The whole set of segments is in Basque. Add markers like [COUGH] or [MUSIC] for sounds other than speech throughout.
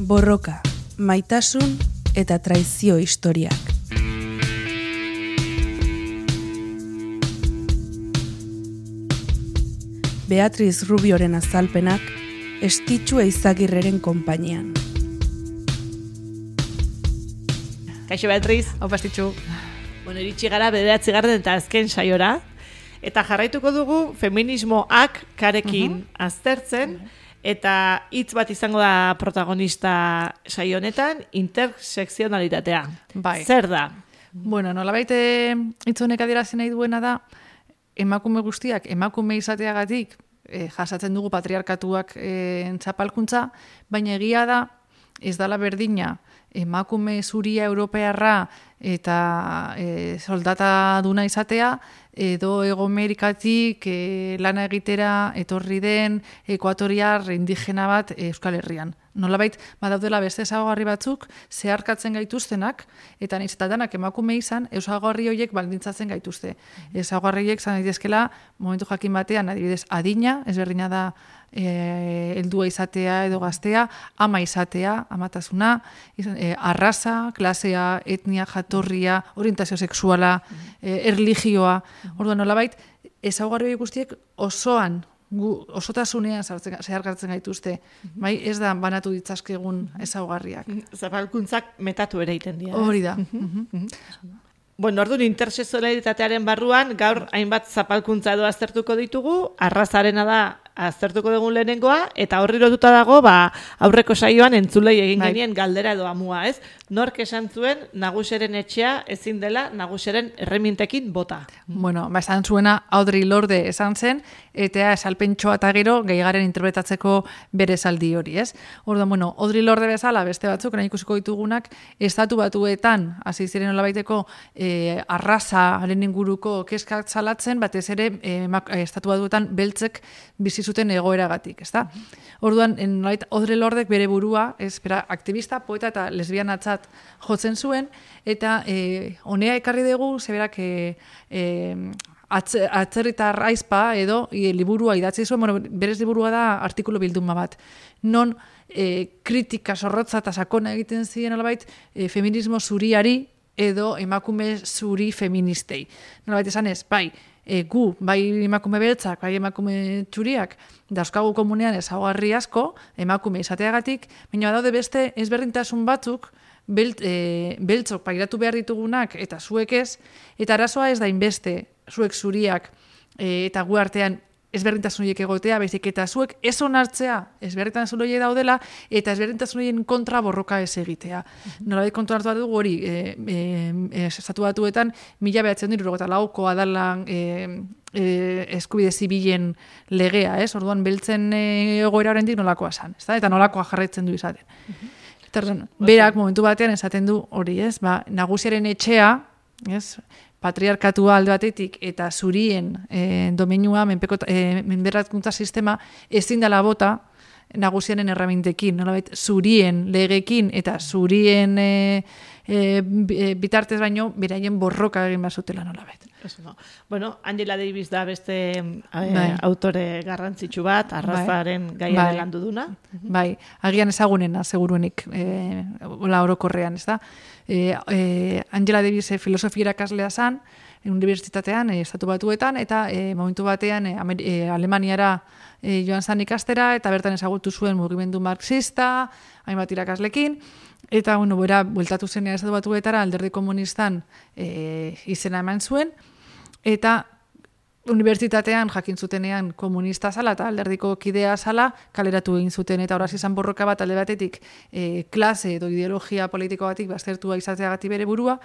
Borroka, maitasun eta traizio historiak. Beatriz Rubioren azalpenak estitxu eizagirreren konpainian. Kaixo Beatriz, Hau pastitxu. bueno, iritsi gara bederatzi garden eta azken saiora. Eta jarraituko dugu feminismoak karekin aztertzen, eta hitz bat izango da protagonista saio honetan, intersekzionalitatea. Bai. Zer da? Bueno, nolabait eh, hitz honek adierazi nahi duena da, emakume guztiak, emakume izateagatik eh, jasatzen dugu patriarkatuak eh, zapalkuntza, baina egia da, ez dala berdina, emakume zuria europearra eta e, soldata duna izatea, edo Ego Amerikatik e, lana egitera etorri den ekuatoriar indigena bat e, Euskal Herrian. Nolabait, badaudela beste ezagarri batzuk zeharkatzen gaituztenak, eta nahiz eta danak emakume izan, ezagarri horiek baldintzatzen gaituzte. Ezagarri horiek zan daitezkela, momentu jakin batean, adibidez, adina, ezberdina da e, heldua izatea edo gaztea, ama izatea, amatasuna, izan, e, arraza, klasea, etnia, jatorria, orientazio sexuala, e, erligioa, orduan nolabait, ezaugarri horiek guztiek osoan gu, osotasunean sartzen, zeharkatzen gaituzte, bai ez da banatu ditzazkegun ezaugarriak. Zapalkuntzak metatu ere egiten dira. Hori da. Bueno, orduan interseksualitatearen barruan gaur hainbat zapalkuntza edo aztertuko ditugu, arrazarena da aztertuko dugun lehenengoa, eta horri lotuta dago, ba, aurreko saioan entzulei egin Bai. genien galdera edo amua, ez? Nork esan zuen naguseren etxea ezin dela naguseren erremintekin bota. Bueno, ba, esan zuena Audrey Lorde esan zen, eta esalpentsoa eta gero gehiagaren interpretatzeko bere zaldi hori, ez? Orduan, bueno, Audrey Lorde bezala beste batzuk, nahi ikusiko ditugunak, estatu batuetan, hasi ziren nolabaiteko e, arrazaren inguruko keskak salatzen, batez ere e, e, estatu batuetan beltzek bizi zuten egoeragatik, ezta? Orduan, en, nolabait, Audrey Lordek bere burua, ez, bera, aktivista, poeta eta lesbianatzat jotzen zuen, eta e, honea ekarri dugu, zeberak e, e, atze, atzerritar aizpa edo e, liburua idatzi zuen, bueno, berez liburua da artikulu bilduma bat, non e, kritika zorrotza eta sakona egiten ziren nolabait e, feminismo zuriari edo emakume zuri feministei. Nolabait esan ez, bai, e, gu, bai emakume beltzak, bai emakume txuriak, dauzkagu komunean ezaugarri asko, emakume izateagatik, baina daude beste ezberdintasun batzuk, belt, e, beltzok pairatu behar ditugunak eta zuek ez, eta arazoa ez da inbeste zuek zuriak e, eta gu artean ezberdintasun horiek egotea, baizik eta zuek ez onartzea ezberdintasun horiek daudela eta ezberdintasun horien kontra borroka ez egitea. Nolabait kontuartu dugu hori, e, e, e, estatu batuetan, mila behatzen dira, eta lauko adalan e, e, eskubide zibilen legea, ez? Orduan, beltzen e, egoera horrendik nolakoa san, ez da? Eta nolakoa jarraitzen du izaten. Eta orduan, berak momentu batean esaten du hori, ez? Ba, nagusiaren etxea, ez? Patriarkatua alde batetik eta zurien e, domenua, menpeko, e, menberatkuntza sistema ezin dela bota nagusienen erramintekin, nolabait zurien legekin eta zurien e, e, bi- bitartez baino beraien borroka egin behar zutela nolabait. Eso no. Bueno, Angela Davis da beste eh, Bai. autore garrantzitsu bat, arrazaren Bai. gaiaren landu duna. Bai, agian ezagunena, seguruenik, e, ola orokorrean, ez da? E, e, Angela Davis e, filosofia irakaslea zan, unibertsitatean, e, estatu batuetan, eta e, momentu batean e, Alemaniara e, joan zan ikastera, eta bertan ezagutu zuen mugimendu marxista, hainbat irakaslekin, eta, bueno, bera, bueltatu zenean estatu batuetara, alderdi komunistan e, izena eman zuen, eta unibertsitatean jakin zutenean komunista zala eta alderdiko kidea zala kaleratu egin zuten eta horaz izan borroka bat alde batetik e, klase edo ideologia politiko batik baztertua izateagati bere burua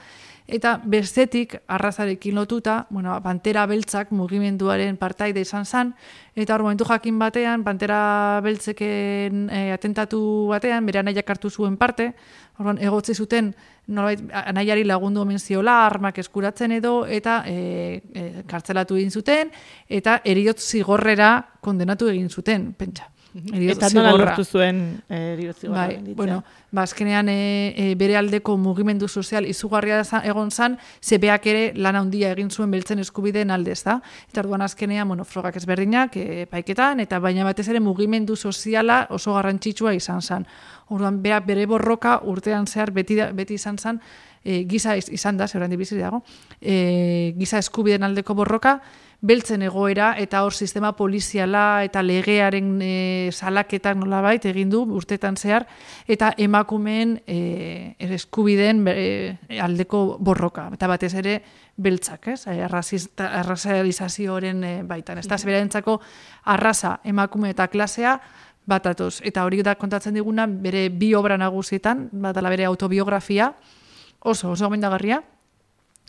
eta bestetik arrazarekin lotuta, bueno, Pantera Beltzak mugimenduaren partaide izan zan eta hor momentu jakin batean Pantera Beltzeken e, atentatu batean bere anaiak hartu zuen parte, orduan egotzi zuten nolabait anaiari lagundu omen ziola armak eskuratzen edo eta e, e, kartzelatu egin zuten eta eriot zigorrera kondenatu egin zuten, pentsa. Heriotz Eta nola lortu zuen eh, eriotz zigorra Bai, gainditzea? bueno, ba, azkenean e, e, bere aldeko mugimendu sozial izugarria za- egon zan, zebeak ere lan handia egin zuen beltzen eskubideen alde, ez da? Eta orduan azkenean, bueno, frogak ezberdinak, e, paiketan, eta baina batez ere mugimendu soziala oso garrantzitsua izan zan. Orduan, bera, bere borroka urtean zehar beti, da- beti izan zan, e, giza iz- izan da, zeuran dibizi dago, e, giza eskubideen aldeko borroka, beltzen egoera eta hor sistema poliziala eta legearen e, salaketak nolabait egin du urtetan zehar eta emakumeen e, eskubideen e, aldeko borroka eta batez ere beltzak, ez? E, arrazista- arrazalizazioaren e, baitan. Ez da, zeberentzako arraza emakume eta klasea batatoz. Eta hori da kontatzen diguna bere bi obra nagusietan, bat ala bere autobiografia, oso, oso gomendagarria,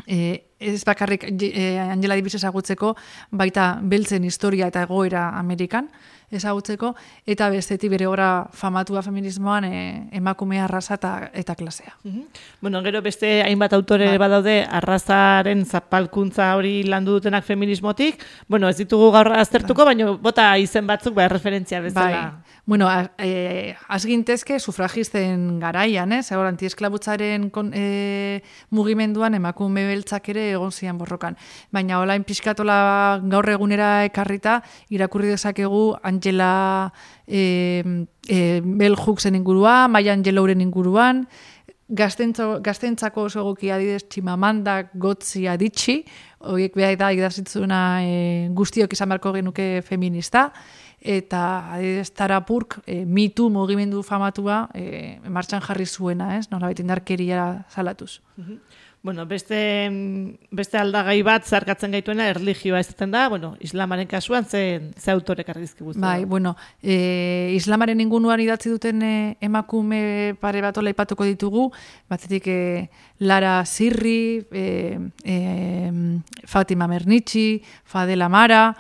e, ez bakarrik e, Angela Davis ezagutzeko, baita beltzen historia eta egoera Amerikan ezagutzeko, eta bestetik bere obra famatua feminismoan e, emakume arrasa eta, eta klasea. Mhm. Bueno, gero beste hainbat autore Bai. badaude arrazaren zapalkuntza hori landu dutenak feminismotik. Bueno, ez ditugu gaur aztertuko, baina bota izen batzuk bai referentzia bezala. Bai. Bueno, a, e, azgintezke sufragisten garaian, ez? Hor, antiesklabutzaren kon, e, mugimenduan emakume beltzak ere egon zian borrokan. Baina olain pixkatola gaur egunera ekarrita, irakurri dezakegu Angela e, e, Bell Hooksen inguruan, Maya Angelouren inguruan, gaztentzo, gaztentzako oso egokia adidez Chimamanda Gotzi Adichie, horiek behar da idazitzuna e, guztiok izan beharko genuke feminista, eta adidez Tara Burk e, Too mugimendu famatua e, martxan jarri zuena, ez? Nola indarkeria salatuz. Bueno, beste, beste aldagai bat zarkatzen gaituena erlijioa ez da, bueno, islamaren kasuan ze, ze autorek argizkigu Bai, bueno, e, islamaren ingunuan idatzi duten e, emakume pare bat ola ipatuko ditugu, batetik e, Lara Sirri, e, e, Fatima Mernitzi, Fadela Mara,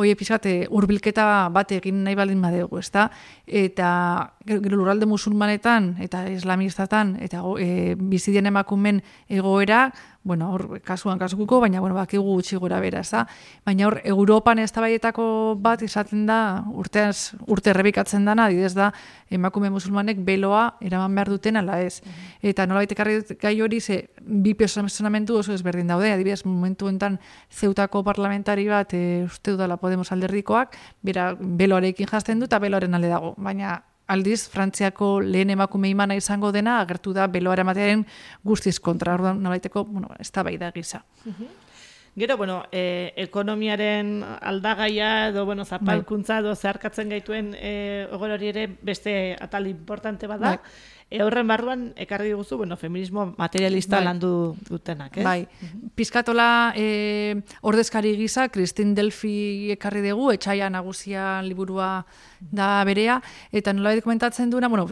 Hoi pixkat, urbilketa bat egin nahi baldin badegu, ezta? Eta gero lurralde musulmanetan eta islamistatan eta e, bizidien emakumen egoera, bueno, hor kasuan kasukuko, baina bueno, bakigu gutxi gora bera, ezta? Baina hor Europan eztabaietako bat izaten da urteaz urte errebikatzen dana, adibidez da emakume musulmanek beloa eraman behar duten ala ez. Eta nolabait ekarri gai hori ze bi personamentu oso ezberdin daude, adibidez momentu enten zeutako parlamentari bat e, uste dudala Podemos alderdikoak, bera beloarekin jazten du eta beloaren alde dago, baina aldiz Frantziako lehen emakume imana izango dena agertu da beloara ematearen guztiz kontra, orduan nolaiteko, bueno, ez da gisa. Gero, bueno, e, ekonomiaren aldagaia edo, bueno, zapalkuntza edo zeharkatzen gaituen e, ogor hori ere beste atal importante bada. Bai. E, horren barruan, ekarri diguzu, bueno, feminismo materialista Bai. landu dutenak, ez? Bai, pizkatola e, ordezkari gisa, Kristin Delphi ekarri dugu, etxaia nagusia liburua da berea, eta nola komentatzen duena, bueno,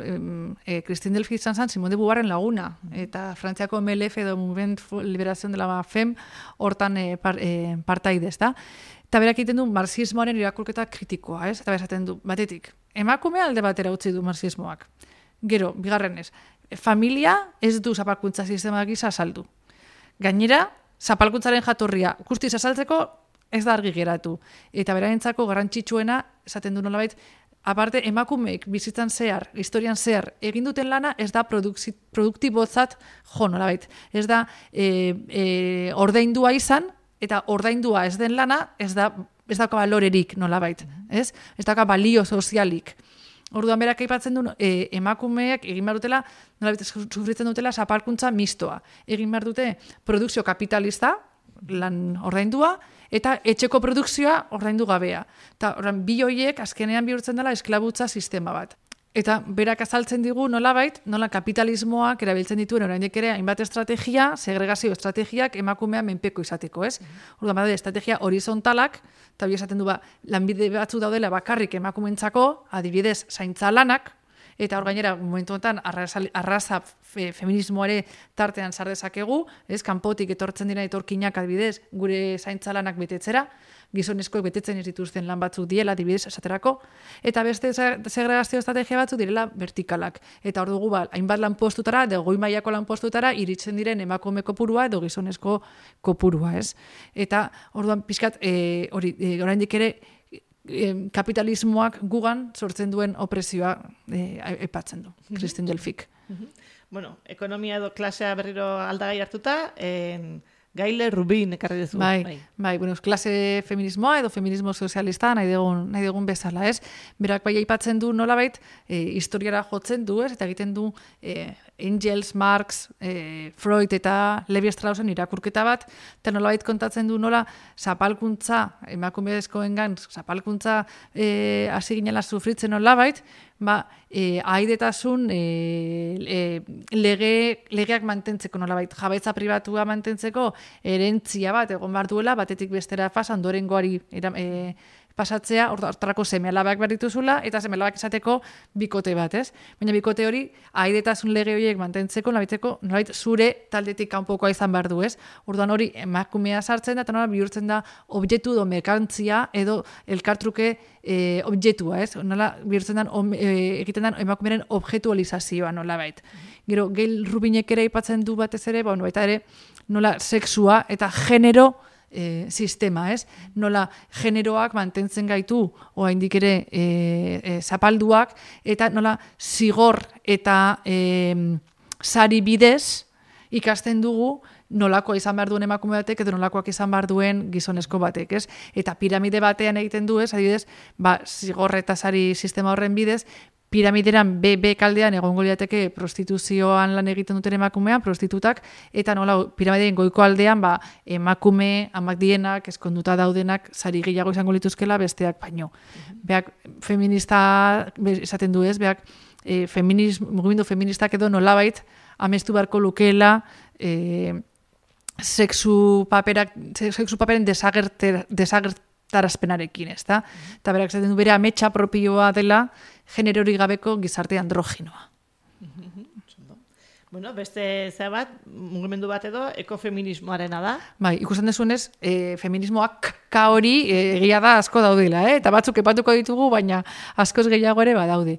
e, Kristin Delphi izan zen Simone de Beauvoiren laguna, eta Frantziako MLF edo Movement for Liberación de la FEM hortan e, par, e, partaide, ezta? Eta berak egiten du marxismoaren irakurketa kritikoa, ez? Eta esaten du, batetik, emakume alde batera utzi du marxismoak. Gero, bigarrenez, familia ez du zapalkuntza sistema gisa saldu. Gainera, zapalkuntzaren jatorria guztiz azaltzeko ez da argi geratu. Eta berarentzako garrantzitsuena, esaten du nolabait, aparte emakumeek bizitzan zehar, historian zehar, egin duten lana ez da produktibotzat jo nolabait. Ez da e, e, ordaindua izan, eta ordaindua ez den lana, ez da ez dauka balorerik nolabait, ez? Ez dauka balio sozialik. Orduan berak aipatzen du e, emakumeek egin behar dutela, nolabait sufritzen dutela zapalkuntza mistoa. Egin behar dute produkzio kapitalista, lan ordaindua, eta etxeko produkzioa ordaindu gabea. Eta ordan bi hoiek azkenean bihurtzen dela esklabutza sistema bat. Eta berak azaltzen digu nolabait, nola kapitalismoak erabiltzen dituen oraindik ere hainbat estrategia, segregazio estrategiak emakumea menpeko izateko, ez? Orduan badaude estrategia horizontalak, eta bi esaten du ba, lanbide batzu daudela bakarrik emakumentzako, adibidez, zaintza lanak, eta hor gainera momentu honetan arraza, arraza fe, feminismoare tartean sar dezakegu, ez kanpotik etortzen dira etorkinak adibidez gure zaintza lanak betetzera, gizonezkoek betetzen ez dituzten lan batzuk diela adibidez esaterako, eta beste se- segregazio estrategia batzuk direla vertikalak. Eta hor dugu ba, hainbat lanpostutara, edo goi mailako lanpostutara iritzen diren emakume kopurua edo gizonezko kopurua, ez? Eta orduan pixkat e, hori e, oraindik ere kapitalismoak gugan sortzen duen opresioa e, epatzen du, Kristin Delfik. Bueno, ekonomia edo klasea berriro aldagai hartuta, en, gaile rubin ekarri dezu. Bai, bai, bueno, klase feminismoa edo feminismo sozialista nahi dugun, nahi dugun bezala, ez? Berak bai aipatzen du nolabait, e, historiara jotzen du, ez? Eta egiten du e, Engels, Marx, e, Freud eta Levi Straussen irakurketa bat, eta nolabait kontatzen du nola zapalkuntza, emakumezkoengan zapalkuntza e, hasi ginela sufritzen nolabait, ba, e, aidetasun e, e, lege, legeak mantentzeko nolabait, jabetza pribatua mantentzeko erentzia bat, egon behar duela, batetik bestera fasa, ondorengoari e, pasatzea, hortarako seme alabak behar dituzula, eta seme alabak esateko bikote bat, ez? Baina bikote hori, aidetasun lege horiek mantentzeko, nolabaiteko, nolabait zure taldetik kanpokoa izan behar du, ez? Orduan hori, emakumea sartzen da, eta nola bihurtzen da objektu edo merkantzia edo elkartruke e, objektua, ez? Nola bihurtzen da, e, egiten da emakumearen objektualizazioa nolabait. Gero, geil rubinek ere aipatzen du batez ere, ba, baita ere, nola sexua eta genero e, sistema, ez? Nola generoak mantentzen gaitu oraindik ere e, e, zapalduak eta nola zigor eta e, sari bidez ikasten dugu nolakoa izan behar duen emakume batek edo nolakoak izan behar duen gizonezko batek, ez? Eta piramide batean egiten du, ez? Adibidez, ba, zigor eta sari sistema horren bidez, piramideran B, B kaldean egongo liateke prostituzioan lan egiten duten emakumean, prostitutak, eta nola piramideen goiko aldean ba, emakume, amak dienak, eskonduta daudenak, sari gehiago izango lituzkela besteak baino. Beak feminista esaten du ez, beak e, feminismo, mugimendu feministak edo nolabait amestu beharko lukeela e, sexu paperak, sexu paperen desagerter, desagertarazpenarekin, ez da? Eta berak esaten du bere ametsa propioa dela, generori gabeko gizarte androginoa. [LAUGHS] Bueno, beste zea bat, mugimendu bat edo, ekofeminismoarena da. Bai, ikusten desunez, e, feminismoak ka hori e, egia da asko daudela, eh? eta batzuk epatuko ditugu, baina askoz gehiago ere badaude.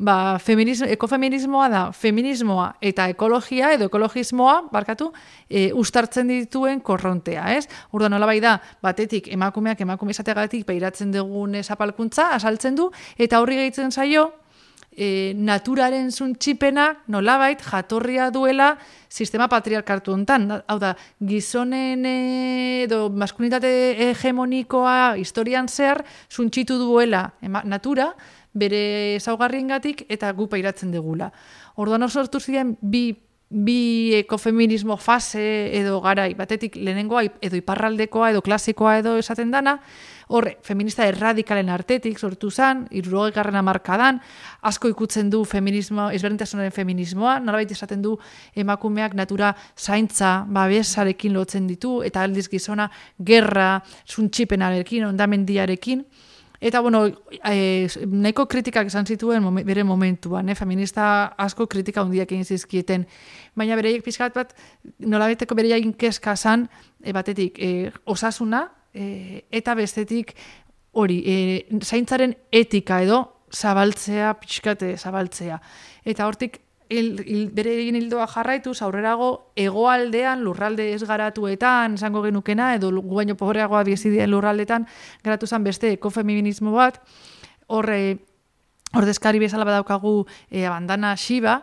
Ba, feminismo, ekofeminismoa da, feminismoa eta ekologia edo ekologismoa, barkatu, e, ustartzen dituen korrontea, ez? Urda nola bai da, batetik emakumeak emakume izateagatik peiratzen dugun zapalkuntza, asaltzen du, eta horri gehitzen zaio, e, naturaren zuntxipena nolabait jatorria duela sistema patriarkartu hontan. Hau da, gizonen edo maskulinitate hegemonikoa historian zer zuntxitu duela ema, natura, bere zaugarriengatik eta gu pairatzen degula. Orduan oso sortu ziren bi bi ekofeminismo fase edo garai, batetik lehenengoa edo iparraldekoa edo klasikoa edo esaten dana, horre, feminista erradikalen artetik sortu zen, irurogei garren amarkadan, asko ikutzen du feminismo, ezberdintasunaren feminismoa, nolabait esaten du emakumeak natura zaintza, babesarekin lotzen ditu, eta aldiz gizona gerra, zuntxipenarekin, ondamendiarekin, Eta, bueno, e, nahiko kritikak esan zituen bere momentuan, eh? feminista asko kritika hundiak egin zizkieten. Baina bereiek pizkat bat, nolabeteko bere egin keska zan, e, batetik, e, osasuna, e, eta bestetik, hori, e, zaintzaren etika edo, zabaltzea, pixkate zabaltzea. Eta hortik, il, il, bere egin hildoa jarraitu, aurrerago egoaldean, lurralde ez garatuetan, esango genukena, edo guaino pobreagoa biezidien lurraldetan, garatu zen beste ekofeminismo bat, horre, ordezkari bezala badaukagu e, abandana xiba,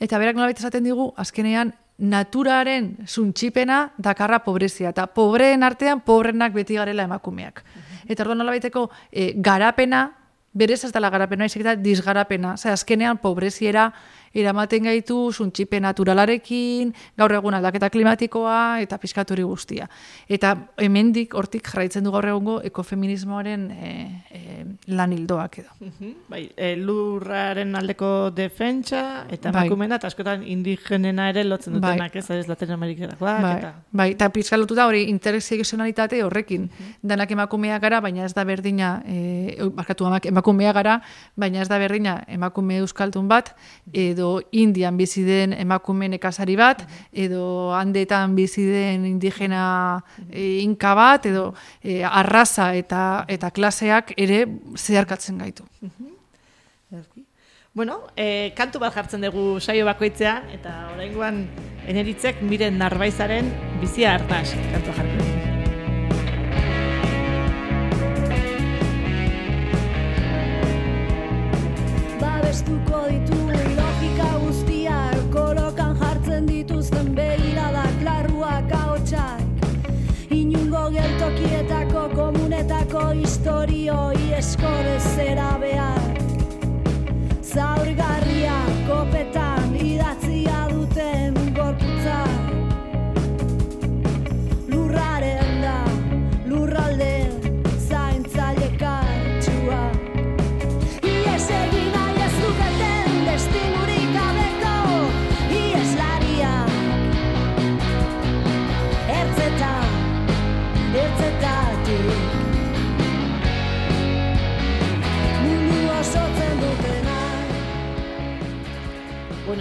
eta berak nolabait esaten digu, azkenean, naturaren zuntxipena dakarra pobrezia, eta pobreen artean, pobrenak beti garela emakumeak. Eta orduan nolabaiteko e, garapena, berez ez dela garapena, izak eta disgarapena, Zer, azkenean pobreziera, eramaten gaitu suntxipe naturalarekin, gaur egun aldaketa klimatikoa eta piskatori guztia. Eta hemendik hortik jarraitzen du gaur egungo ekofeminismoaren e, e, lan hildoak edo. Bai, e, lurraren aldeko defentsa eta bai. eta askotan indigenena ere lotzen dutenak bai. ez, ez Latin Amerikarakoak. Bai, eta... bai, eta piskalotu da hori intersegionalitate horrekin. Uh Danak emakumea gara, baina ez da berdina, e, markatu emakumea gara, baina ez da berdina emakume euskaldun bat, edo edo indian bizi den emakume nekazari bat, edo handetan bizi den indigena e, inka bat, edo e, arraza eta eta klaseak ere zeharkatzen gaitu. Bueno, e, kantu bat jartzen dugu saio bakoitzean, eta oraingoan eneritzek miren narbaizaren bizia hartas kantu jartzen dugu. Iesko historio, iesko dezera behar. Zaurgarria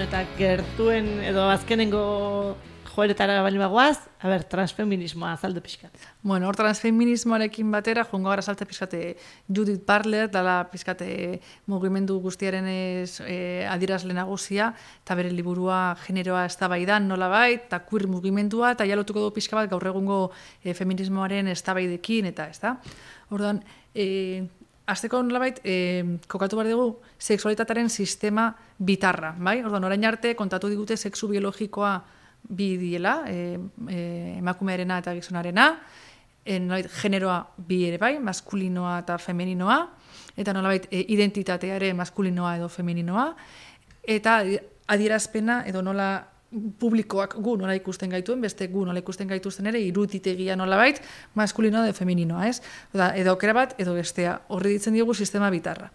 eta gertuen edo azkenengo joeretara bali bagoaz, a ber, transfeminismoa azaldu pixkat. Bueno, hor transfeminismoarekin batera, joango gara salte pizkate Judith Butler, dala pizkate mugimendu guztiaren ez, e, adierazle nagusia, eta bere liburua generoa eztabaidan nolabait, eta queer mugimendua, eta jalotuko du pixka bat gaur egungo e, feminismoaren eztabaidekin, eta ez da. Orduan, e, Azteko nolabait, e, kokatu behar dugu, sexualitatearen sistema bitarra, bai? Orduan, orain arte, kontatu digute sexu biologikoa bi diela, e, e, emakumearena eta gizonarena, e, nolabait, generoa bi ere bai, maskulinoa eta femeninoa, eta nolabait, e, identitatea ere maskulinoa edo femeninoa, eta adierazpena edo nola publikoak gu nola ikusten gaituen, beste gu nola ikusten gaituzten ere, irutitegia nolabait, maskulinoa edo femeninoa, ez? Oda, edo aukera bat, edo bestea, horri ditzen diogu sistema bitarra.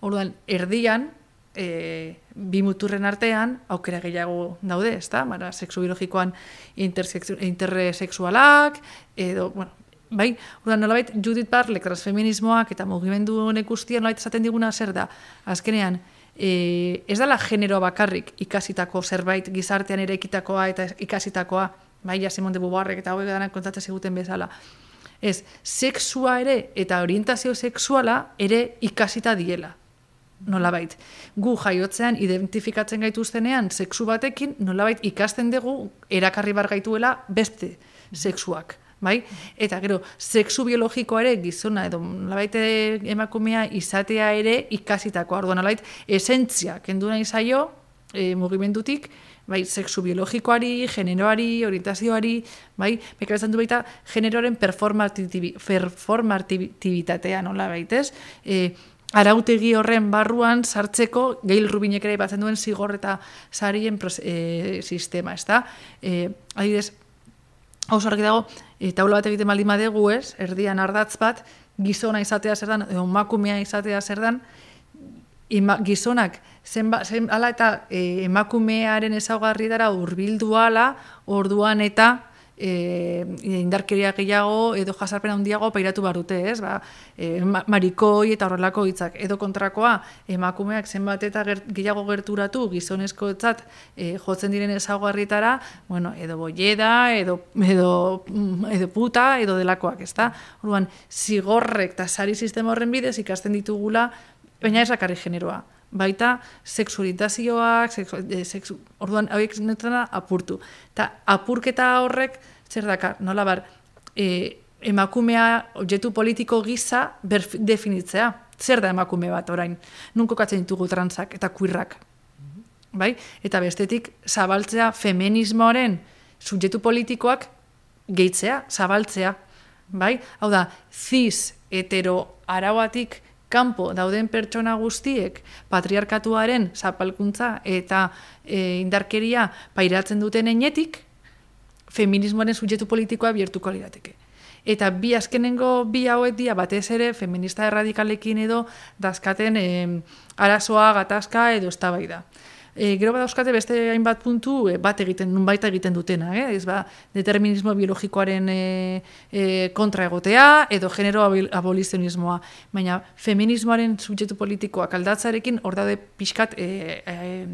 Orduan, erdian, e, bi muturren artean, aukera gehiago daude, ezta? Bara, sexu biologikoan intersexu- intersexualak, edo, bueno, bai, orduan nolabait Judith Barlek transfeminismoak eta mugimendu honek guztia nolabait esaten diguna zer da, azkenean, e, ez dala genero bakarrik ikasitako zerbait gizartean ere ekitakoa eta ikasitakoa, bai, ja Simon de Beauvoirrek eta hauek danak kontatzen ziguten bezala. Ez, sexua ere eta orientazio sexuala ere ikasita diela nolabait. Gu jaiotzean identifikatzen gaituztenean sexu batekin, nolabait ikasten dugu erakarri bar gaituela beste sexuak. Bai? Eta gero, sexu biologikoa ere gizona edo nolabait emakumea izatea ere ikasitakoa. Orduan nolabait esentzia kendu nahi zaio e, mugimendutik, bai, sexu biologikoari, generoari, orientazioari, bai, bekaratzen du baita generoaren performatibi, performatibitatea, nola baitez, e, arautegi horren barruan sartzeko Gail Rubinek ere batzen duen zigor eta sarien e, sistema, ezta? E, adibidez, hau argi dago, e, taula bat egiten baldin badegu, ez? Erdian ardatz bat, gizona izatea zer dan, emakumea izatea zer dan, ima, gizonak zenba, zen, ala eta e, emakumearen ezaugarrietara hurbildu ala, orduan eta e, indarkeria gehiago edo jasarpen handiago pairatu behar dute, ez? Ba, e, ma- marikoi eta horrelako hitzak. Edo kontrakoa, emakumeak zenbat eta ger, gehiago gerturatu gizonezkoetzat e, jotzen diren ezaugarrietara, bueno, edo boieda, edo, edo, mm, edo puta, edo delakoak, ezta? Orduan, zigorrek eta sari sistema horren bidez ikasten ditugula, baina ez bakarrik generoa. Baita sexu orientazioak, sexu, e, sexu, orduan hauek netana apurtu. Eta apurketa horrek zer dakar, nola bar, e, emakumea objektu politiko gisa definitzea. Zer da emakume bat orain? Nun kokatzen ditugu transak eta queerrak. Bai? Eta bestetik zabaltzea feminismoaren subjektu politikoak gehitzea, zabaltzea. Bai? Hau da, cis hetero arauatik kanpo dauden pertsona guztiek patriarkatuaren zapalkuntza eta e, indarkeria pairatzen duten enetik, feminismoaren subjektu politikoa biertuko lirateke. Eta bi azkenengo bi hauek dia batez ere feminista erradikalekin edo dazkaten e, arazoa, gatazka edo eztabaida. E, gero badauzkate beste hainbat puntu e, bat egiten, nun baita egiten dutena, eh? ez ba, determinismo biologikoaren e, e, kontra egotea edo genero abolizionismoa. Baina feminismoaren subjektu politikoak aldatzarekin hor daude pixkat e, e,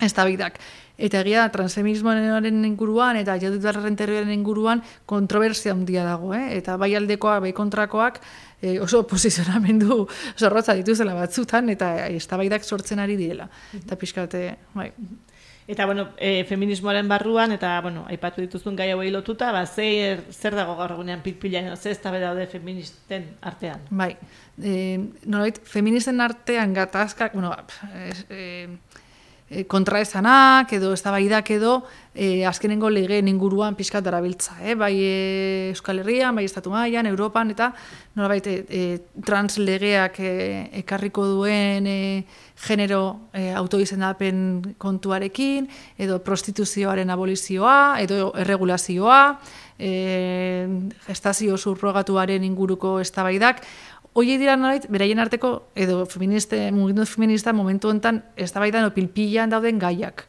eztabaidak. Eta egia da, transfeminismoaren inguruan eta Butlerren teoriaren inguruan kontroversia handia dago, eh? Eta bai aldekoak, bai kontrakoak eh, oso posizionamendu [LAUGHS] zorrotza dituzela batzutan eta eztabaidak sortzen ari direla. Eta pixkate, bai. Eta, bueno, e, feminismoaren barruan, eta, bueno, aipatu dituzun gai hauei lotuta, ba, zer, zer dago gaur egunean pitpilan, ze ez daude feministen artean. Bai, e, nolabait, feministen artean gatazkak, bueno, es, e, e, kontraesanak edo eztabaidak edo e, azkenengo legeen inguruan pixkat darabiltza, eh? bai e, Euskal Herrian, bai Estatu Mailan, Europan eta nolabait e, e, trans legeak e, ekarriko duen e, genero e, autoizendapen kontuarekin edo prostituzioaren abolizioa edo erregulazioa, e, gestazio surrogatuaren inguruko eztabaidak, Oie dira nolait, beraien arteko, edo feministe, mugimendu feminista momentu enten, ez da baitan dauden gaiak.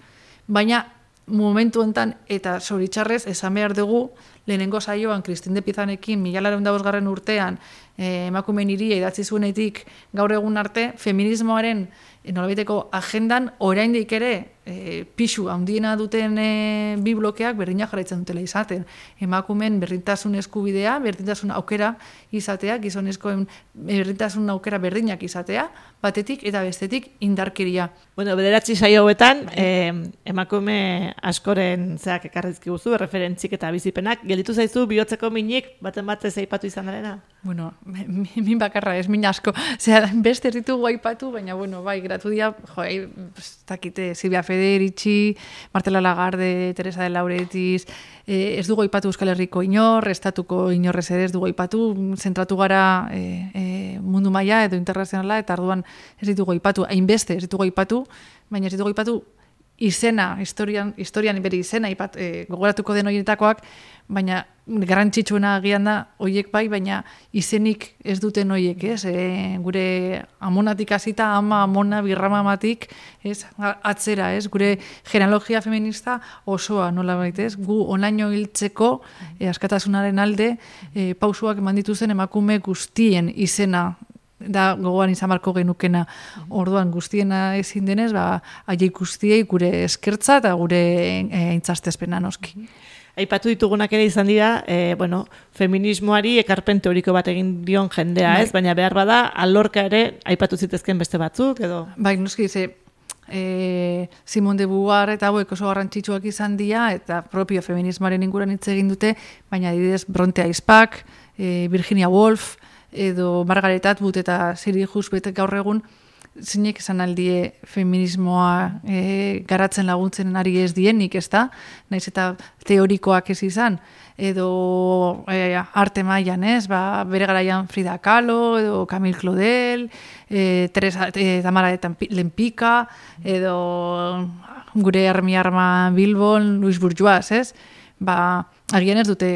Baina momentu enten, eta zoritxarrez, esan behar dugu, lehenengo saioan, Kristin de Pizanekin, mila laren garren urtean, eh, emakumen iria idatzi zuenetik gaur egun arte, feminismoaren e, nolabiteko agendan oraindik ere e, pixu handiena duten e, bi blokeak berdina jarraitzen dutela izaten. Emakumen berdintasun eskubidea, berdintasun aukera izatea, gizonezkoen berdintasun aukera berdinak izatea, batetik eta bestetik indarkeria. Bueno, bederatzi saio hauetan, eh, emakume askoren zeak ekarrizki guzu, referentzik eta bizipenak, gelditu zaizu bihotzeko minik baten batez aipatu izan darena? Bueno, min bakarra, ez min asko. Zera, beste ditugu aipatu, baina, bueno, bai, gratu dia, jo, ei, takite, Silvia Federici, Martela Lagarde, Teresa de Lauretiz, eh, ez dugu aipatu Euskal Herriko inor, estatuko inorrez ere ez dugu aipatu, zentratu gara eh, eh, mundu maila edo internazionala, eta arduan ez ditugu aipatu, hainbeste ez ditugu aipatu, baina ez ditugu aipatu izena, historian, historian bere izena, ipat, e, gogoratuko den horietakoak, baina garrantzitsuena agian da hoiek bai, baina izenik ez duten hoiek, ez? E, gure amonatik hasita ama amona birrama matik, ez? Atzera, ez? Gure genealogia feminista osoa nola baitez, gu onaino hiltzeko e, askatasunaren alde e, pausuak eman dituzten emakume guztien izena da gogoan izan marko genukena orduan guztiena ezin denez, ba, aile guztiei gure eskertza eta gure eintzastezpena noski. Aipatu ditugunak ere izan dira, e, bueno, feminismoari ekarpen teoriko bat egin dion jendea, bai. ez? Baina behar bada, alorka ere, aipatu zitezken beste batzuk, edo? Bai, noski, ze, e, Simon de Beauvoir eta hauek oso garrantzitsuak izan dira, eta propio feminismoaren inguran hitz egin dute, baina adibidez Bronte Aizpak, e, Virginia Woolf, edo Margaret Atwood eta Siri Husbet gaur egun, zinek esan aldie feminismoa e, garatzen laguntzen ari ez dienik, ez da? Naiz eta teorikoak ez izan, edo e, arte mailan ez? Ba, bere garaian Frida Kahlo, edo Camille Claudel, e, Teresa, e, Tamara Lempika, edo gure armi arma Bilbon, Luis Bourgeois, ez? Ba, agian ez dute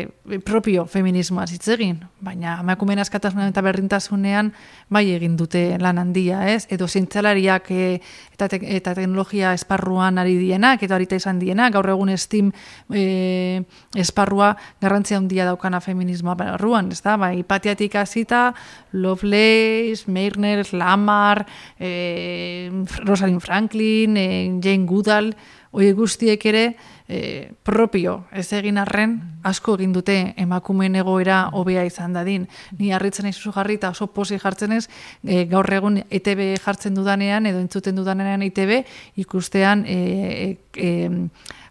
propio feminismoa hitz egin, baina emakumeen askatasunean eta berdintasunean bai egin dute lan handia, ez? Edo zientzialariak e, eta, eta teknologia esparruan ari dienak, eta horita izan dienak, gaur egun Steam e, esparrua garrantzia handia daukana feminismoa barruan, ez da? Bai, patiatik hasita, Lovelace, Meirner, Lamar, e, Rosalind Franklin, e, Jane Goodall, hoi guztiek ere, e, propio ez egin arren asko egin dute emakumeen egoera hobea izan dadin. Ni harritzen aizu jarri eta oso posi jartzen ez e, gaur egun ETB jartzen dudanean edo entzuten dudanean ETB ikustean e, e, e,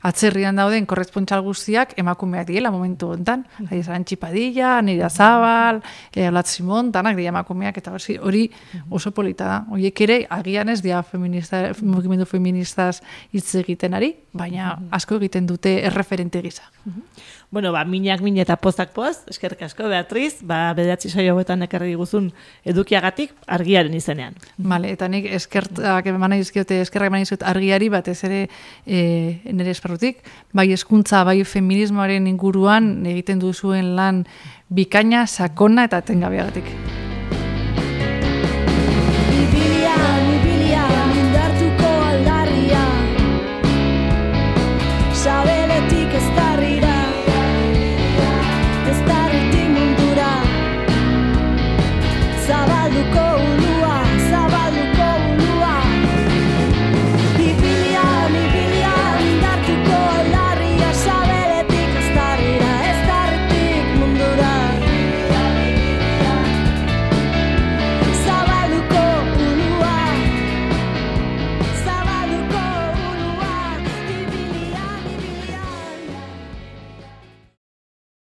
atzerrian dauden korrespontsal guztiak emakumeak diela momentu hontan. Mm. Hai esan Txipadilla, Nira Zabal, e, Simon, danak dira emakumeak eta hori oso polita da. Horiek ere agian ez dia feminista, mugimendu feministaz hitz egiten ari, baina asko egiten dute erreferente gisa. Bueno, ba, minak min eta postak poz, eskerrik asko, Beatriz, ba, bedatzi saio hauetan ekarri guzun edukiagatik argiaren izenean. Vale, eta nik eskertak eman izkiote, eskerrak eman argiari, batez ere e, nire esparrutik, bai eskuntza, bai feminismoaren inguruan egiten duzuen lan bikaina, sakona eta tengabeagatik.